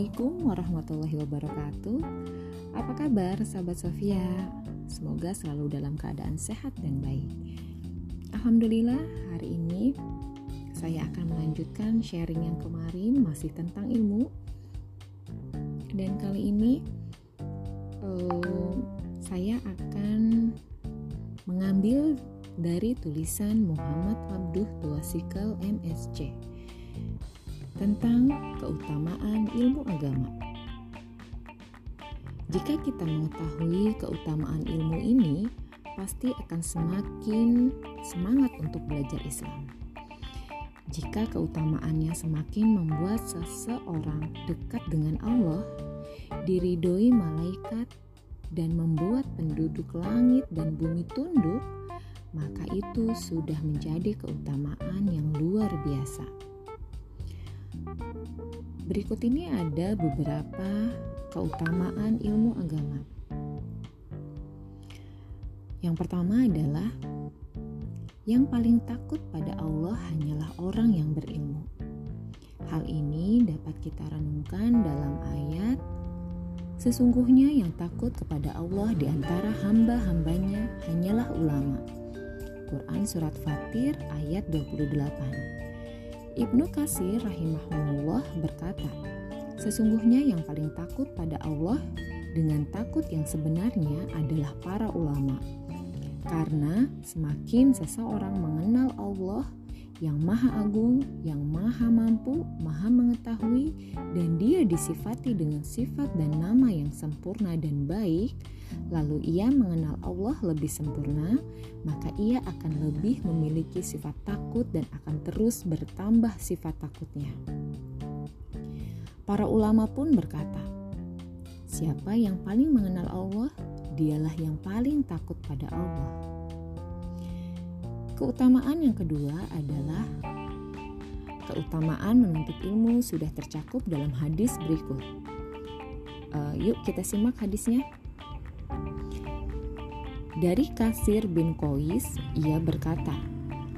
Assalamualaikum warahmatullahi wabarakatuh. Apa kabar sahabat Sofia? Semoga selalu dalam keadaan sehat dan baik. Alhamdulillah, hari ini saya akan melanjutkan sharing yang kemarin masih tentang ilmu. Dan kali ini uh, saya akan mengambil dari tulisan Muhammad Abduh Tuasikal MSC tentang keutamaan ilmu agama. Jika kita mengetahui keutamaan ilmu ini, pasti akan semakin semangat untuk belajar Islam. Jika keutamaannya semakin membuat seseorang dekat dengan Allah, diridoi malaikat, dan membuat penduduk langit dan bumi tunduk, maka itu sudah menjadi keutamaan yang luar biasa. Berikut ini ada beberapa keutamaan ilmu agama. Yang pertama adalah yang paling takut pada Allah hanyalah orang yang berilmu. Hal ini dapat kita renungkan dalam ayat Sesungguhnya yang takut kepada Allah di antara hamba-hambanya hanyalah ulama. Quran Surat Fatir ayat 28 Ibnu Kasir rahimahullah berkata, Sesungguhnya yang paling takut pada Allah dengan takut yang sebenarnya adalah para ulama. Karena semakin seseorang mengenal Allah yang maha agung, yang maha mampu, maha mengetahui, dan dia disifati dengan sifat dan nama yang sempurna dan baik, lalu ia mengenal Allah lebih sempurna, maka ia akan lebih memiliki sifat takut dan akan terus bertambah sifat takutnya. Para ulama pun berkata, "Siapa yang paling mengenal Allah, dialah yang paling takut pada Allah." Keutamaan yang kedua adalah keutamaan menuntut ilmu sudah tercakup dalam hadis berikut. Uh, yuk kita simak hadisnya. Dari Kasir bin Kois, ia berkata,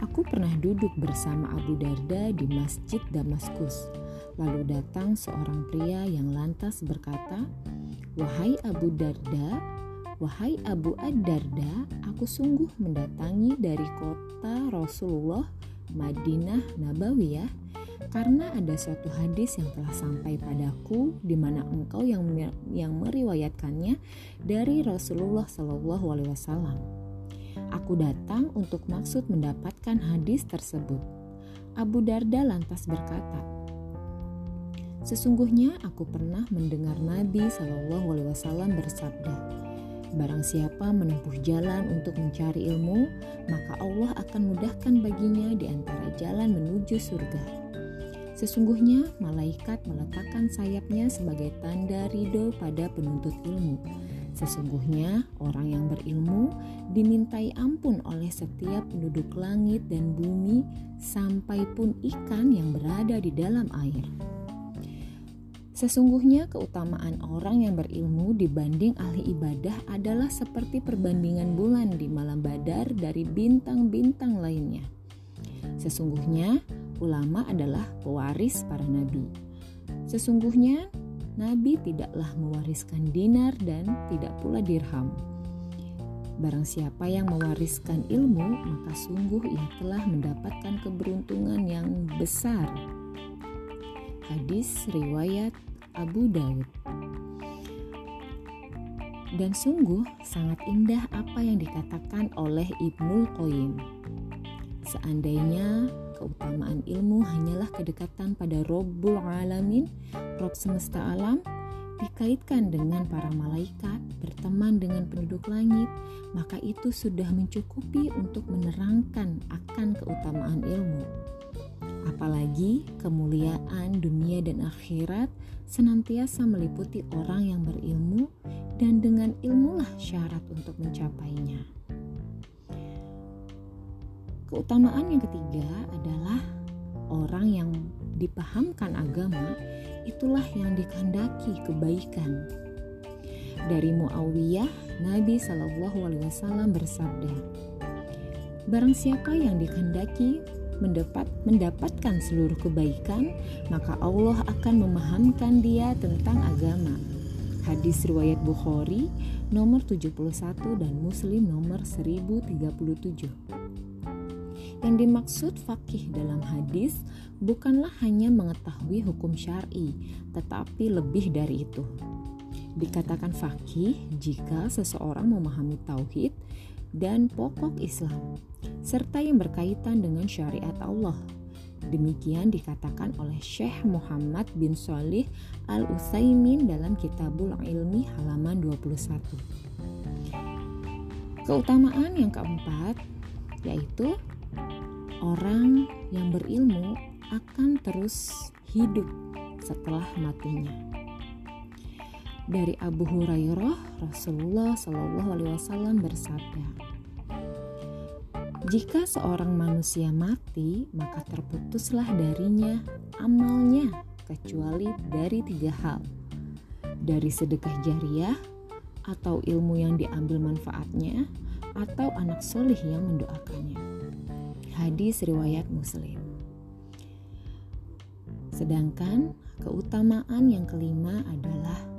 Aku pernah duduk bersama Abu Darda di Masjid Damaskus. Lalu datang seorang pria yang lantas berkata, Wahai Abu Darda, wahai Abu Ad-Darda, aku sungguh mendatangi dari kota Rasulullah Madinah Nabawiyah karena ada suatu hadis yang telah sampai padaku di mana engkau yang yang meriwayatkannya dari Rasulullah Shallallahu Alaihi Wasallam. Aku datang untuk maksud mendapatkan hadis tersebut. Abu Darda lantas berkata, Sesungguhnya aku pernah mendengar Nabi Shallallahu Alaihi Wasallam bersabda, Barang siapa menempuh jalan untuk mencari ilmu, maka Allah akan mudahkan baginya di antara jalan menuju surga. Sesungguhnya malaikat meletakkan sayapnya sebagai tanda ridho pada penuntut ilmu. Sesungguhnya orang yang berilmu dimintai ampun oleh setiap penduduk langit dan bumi sampai pun ikan yang berada di dalam air. Sesungguhnya keutamaan orang yang berilmu dibanding ahli ibadah adalah seperti perbandingan bulan di malam badar dari bintang-bintang lainnya. Sesungguhnya ulama adalah pewaris para nabi. Sesungguhnya nabi tidaklah mewariskan dinar dan tidak pula dirham. Barang siapa yang mewariskan ilmu, maka sungguh ia telah mendapatkan keberuntungan yang besar. Hadis riwayat Abu Daud. Dan sungguh sangat indah apa yang dikatakan oleh Ibnul Qayyim. Seandainya keutamaan ilmu hanyalah kedekatan pada Robbul Alamin, Rob semesta alam, dikaitkan dengan para malaikat, berteman dengan penduduk langit, maka itu sudah mencukupi untuk menerangkan akan keutamaan ilmu. Apalagi kemuliaan dunia dan akhirat senantiasa meliputi orang yang berilmu dan dengan ilmulah syarat untuk mencapainya. Keutamaan yang ketiga adalah orang yang dipahamkan agama itulah yang dikehendaki kebaikan. Dari Muawiyah, Nabi Shallallahu Alaihi Wasallam bersabda, Barang siapa yang dikehendaki mendapat mendapatkan seluruh kebaikan, maka Allah akan memahamkan dia tentang agama. Hadis riwayat Bukhari nomor 71 dan Muslim nomor 1037. Yang dimaksud fakih dalam hadis bukanlah hanya mengetahui hukum syar'i, tetapi lebih dari itu. Dikatakan fakih jika seseorang memahami tauhid dan pokok Islam, serta yang berkaitan dengan syariat Allah. Demikian dikatakan oleh Syekh Muhammad bin Salih Al-Utsaimin dalam Kitabul Ilmi halaman 21. Keutamaan yang keempat yaitu orang yang berilmu akan terus hidup setelah matinya. Dari Abu Hurairah, Rasulullah Shallallahu Alaihi Wasallam bersabda, "Jika seorang manusia mati, maka terputuslah darinya amalnya kecuali dari tiga hal: dari sedekah jariah, atau ilmu yang diambil manfaatnya, atau anak solih yang mendoakannya." Hadis riwayat Muslim. Sedangkan keutamaan yang kelima adalah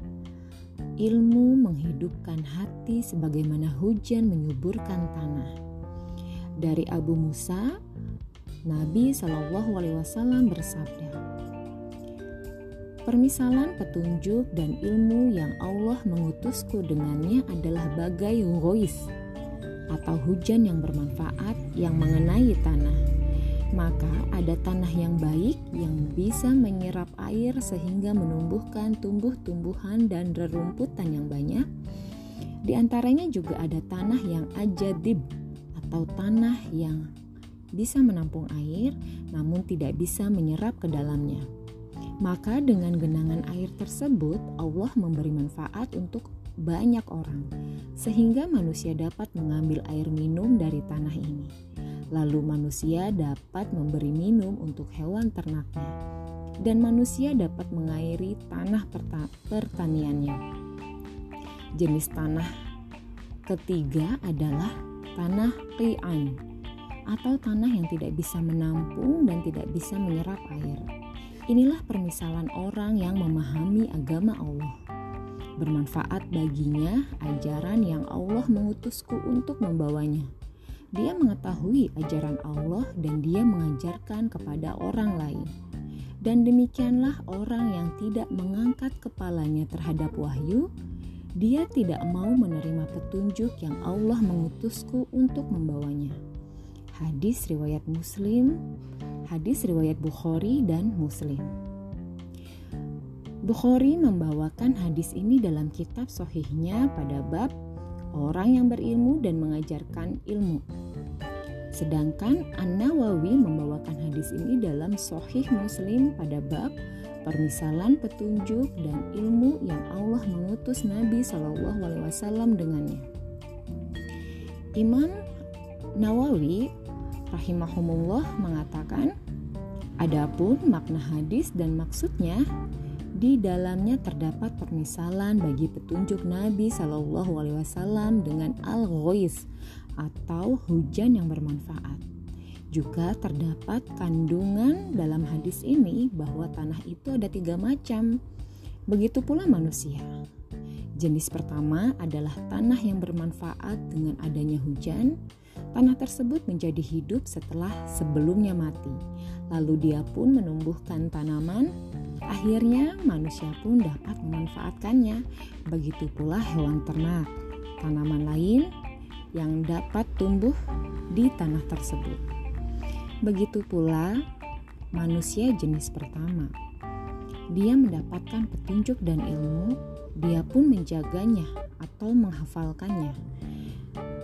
Ilmu menghidupkan hati sebagaimana hujan menyuburkan tanah. Dari Abu Musa, Nabi Shallallahu Alaihi Wasallam bersabda, Permisalan petunjuk dan ilmu yang Allah mengutusku dengannya adalah bagai hurois atau hujan yang bermanfaat yang mengenai tanah maka ada tanah yang baik yang bisa menyerap air sehingga menumbuhkan tumbuh-tumbuhan dan rerumputan yang banyak. Di antaranya juga ada tanah yang ajadib atau tanah yang bisa menampung air namun tidak bisa menyerap ke dalamnya. Maka dengan genangan air tersebut Allah memberi manfaat untuk banyak orang sehingga manusia dapat mengambil air minum dari tanah ini. Lalu manusia dapat memberi minum untuk hewan ternaknya, dan manusia dapat mengairi tanah pertaniannya. Jenis tanah ketiga adalah tanah qi'an atau tanah yang tidak bisa menampung dan tidak bisa menyerap air. Inilah permisalan orang yang memahami agama Allah. Bermanfaat baginya ajaran yang Allah mengutusku untuk membawanya dia mengetahui ajaran Allah dan dia mengajarkan kepada orang lain. Dan demikianlah orang yang tidak mengangkat kepalanya terhadap wahyu, dia tidak mau menerima petunjuk yang Allah mengutusku untuk membawanya. Hadis riwayat Muslim, hadis riwayat Bukhari dan Muslim. Bukhari membawakan hadis ini dalam kitab sohihnya pada bab orang yang berilmu dan mengajarkan ilmu. Sedangkan An-Nawawi membawakan hadis ini dalam Sohih Muslim pada bab permisalan petunjuk dan ilmu yang Allah mengutus Nabi Wasallam dengannya. Imam Nawawi rahimahumullah mengatakan, adapun makna hadis dan maksudnya di dalamnya terdapat permisalan bagi petunjuk Nabi Wasallam dengan al-ghois atau hujan yang bermanfaat. Juga terdapat kandungan dalam hadis ini bahwa tanah itu ada tiga macam. Begitu pula manusia. Jenis pertama adalah tanah yang bermanfaat dengan adanya hujan. Tanah tersebut menjadi hidup setelah sebelumnya mati. Lalu dia pun menumbuhkan tanaman Akhirnya manusia pun dapat memanfaatkannya. Begitu pula hewan ternak, tanaman lain yang dapat tumbuh di tanah tersebut. Begitu pula manusia jenis pertama. Dia mendapatkan petunjuk dan ilmu, dia pun menjaganya atau menghafalkannya.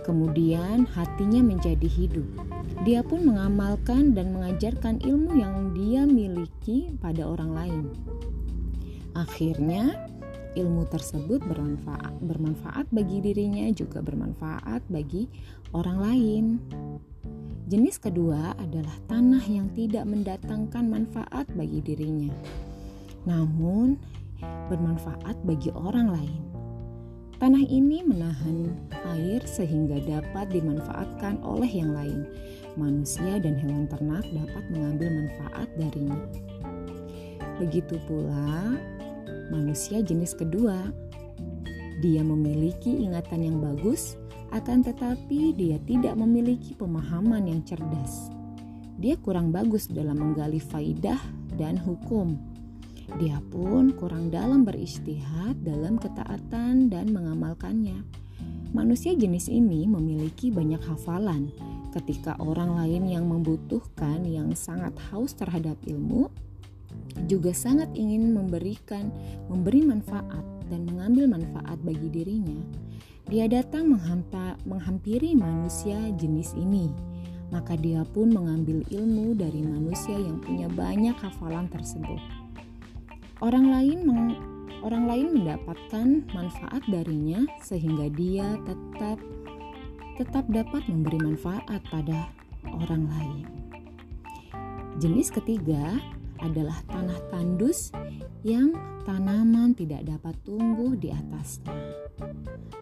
Kemudian hatinya menjadi hidup dia pun mengamalkan dan mengajarkan ilmu yang dia miliki pada orang lain. Akhirnya, ilmu tersebut bermanfaat, bermanfaat bagi dirinya juga bermanfaat bagi orang lain. Jenis kedua adalah tanah yang tidak mendatangkan manfaat bagi dirinya, namun bermanfaat bagi orang lain. Tanah ini menahan air sehingga dapat dimanfaatkan oleh yang lain manusia dan hewan ternak dapat mengambil manfaat darinya. Begitu pula manusia jenis kedua. Dia memiliki ingatan yang bagus, akan tetapi dia tidak memiliki pemahaman yang cerdas. Dia kurang bagus dalam menggali faidah dan hukum. Dia pun kurang dalam beristihad dalam ketaatan dan mengamalkannya. Manusia jenis ini memiliki banyak hafalan. Ketika orang lain yang membutuhkan, yang sangat haus terhadap ilmu, juga sangat ingin memberikan, memberi manfaat dan mengambil manfaat bagi dirinya, dia datang menghampiri manusia jenis ini. Maka dia pun mengambil ilmu dari manusia yang punya banyak hafalan tersebut. Orang lain meng, orang lain mendapatkan manfaat darinya sehingga dia tetap tetap dapat memberi manfaat pada orang lain. Jenis ketiga adalah tanah tandus yang tanaman tidak dapat tumbuh di atasnya.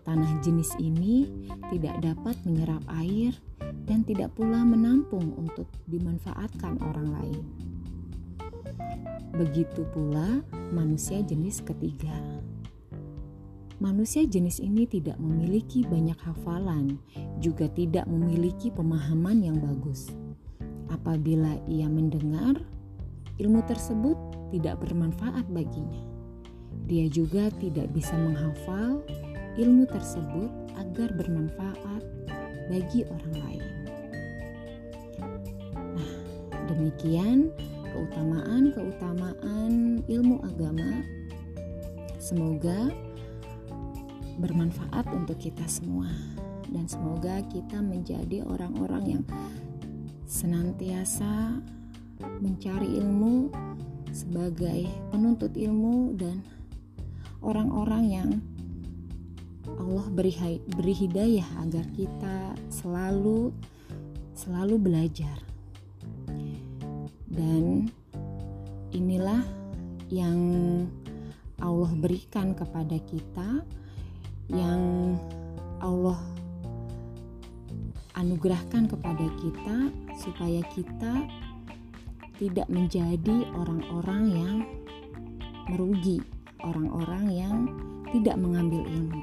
Tanah jenis ini tidak dapat menyerap air dan tidak pula menampung untuk dimanfaatkan orang lain. Begitu pula manusia jenis ketiga. Manusia jenis ini tidak memiliki banyak hafalan, juga tidak memiliki pemahaman yang bagus. Apabila ia mendengar ilmu tersebut tidak bermanfaat baginya. Dia juga tidak bisa menghafal ilmu tersebut agar bermanfaat bagi orang lain. Nah, demikian keutamaan-keutamaan ilmu agama. Semoga bermanfaat untuk kita semua dan semoga kita menjadi orang-orang yang senantiasa mencari ilmu sebagai penuntut ilmu dan orang-orang yang Allah beri, beri hidayah agar kita selalu selalu belajar. Dan inilah yang Allah berikan kepada kita yang Allah anugerahkan kepada kita supaya kita tidak menjadi orang-orang yang merugi, orang-orang yang tidak mengambil ilmu.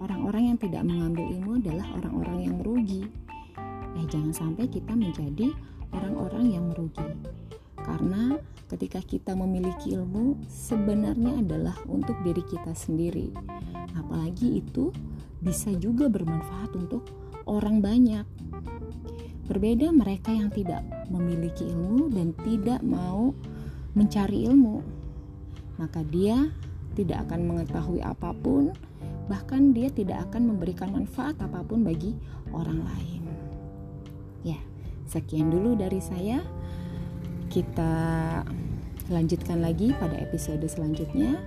Orang-orang yang tidak mengambil ilmu adalah orang-orang yang merugi. Eh, jangan sampai kita menjadi orang-orang yang merugi. Karena ketika kita memiliki ilmu sebenarnya adalah untuk diri kita sendiri. Apalagi itu bisa juga bermanfaat untuk orang banyak. Berbeda mereka yang tidak memiliki ilmu dan tidak mau mencari ilmu, maka dia tidak akan mengetahui apa pun, bahkan dia tidak akan memberikan manfaat apa pun bagi orang lain. Ya, sekian dulu dari saya. Kita lanjutkan lagi pada episode selanjutnya.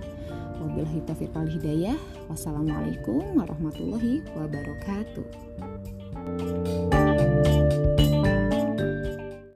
Wabillahi taufiq wal hidayah. Wassalamualaikum warahmatullahi wabarakatuh.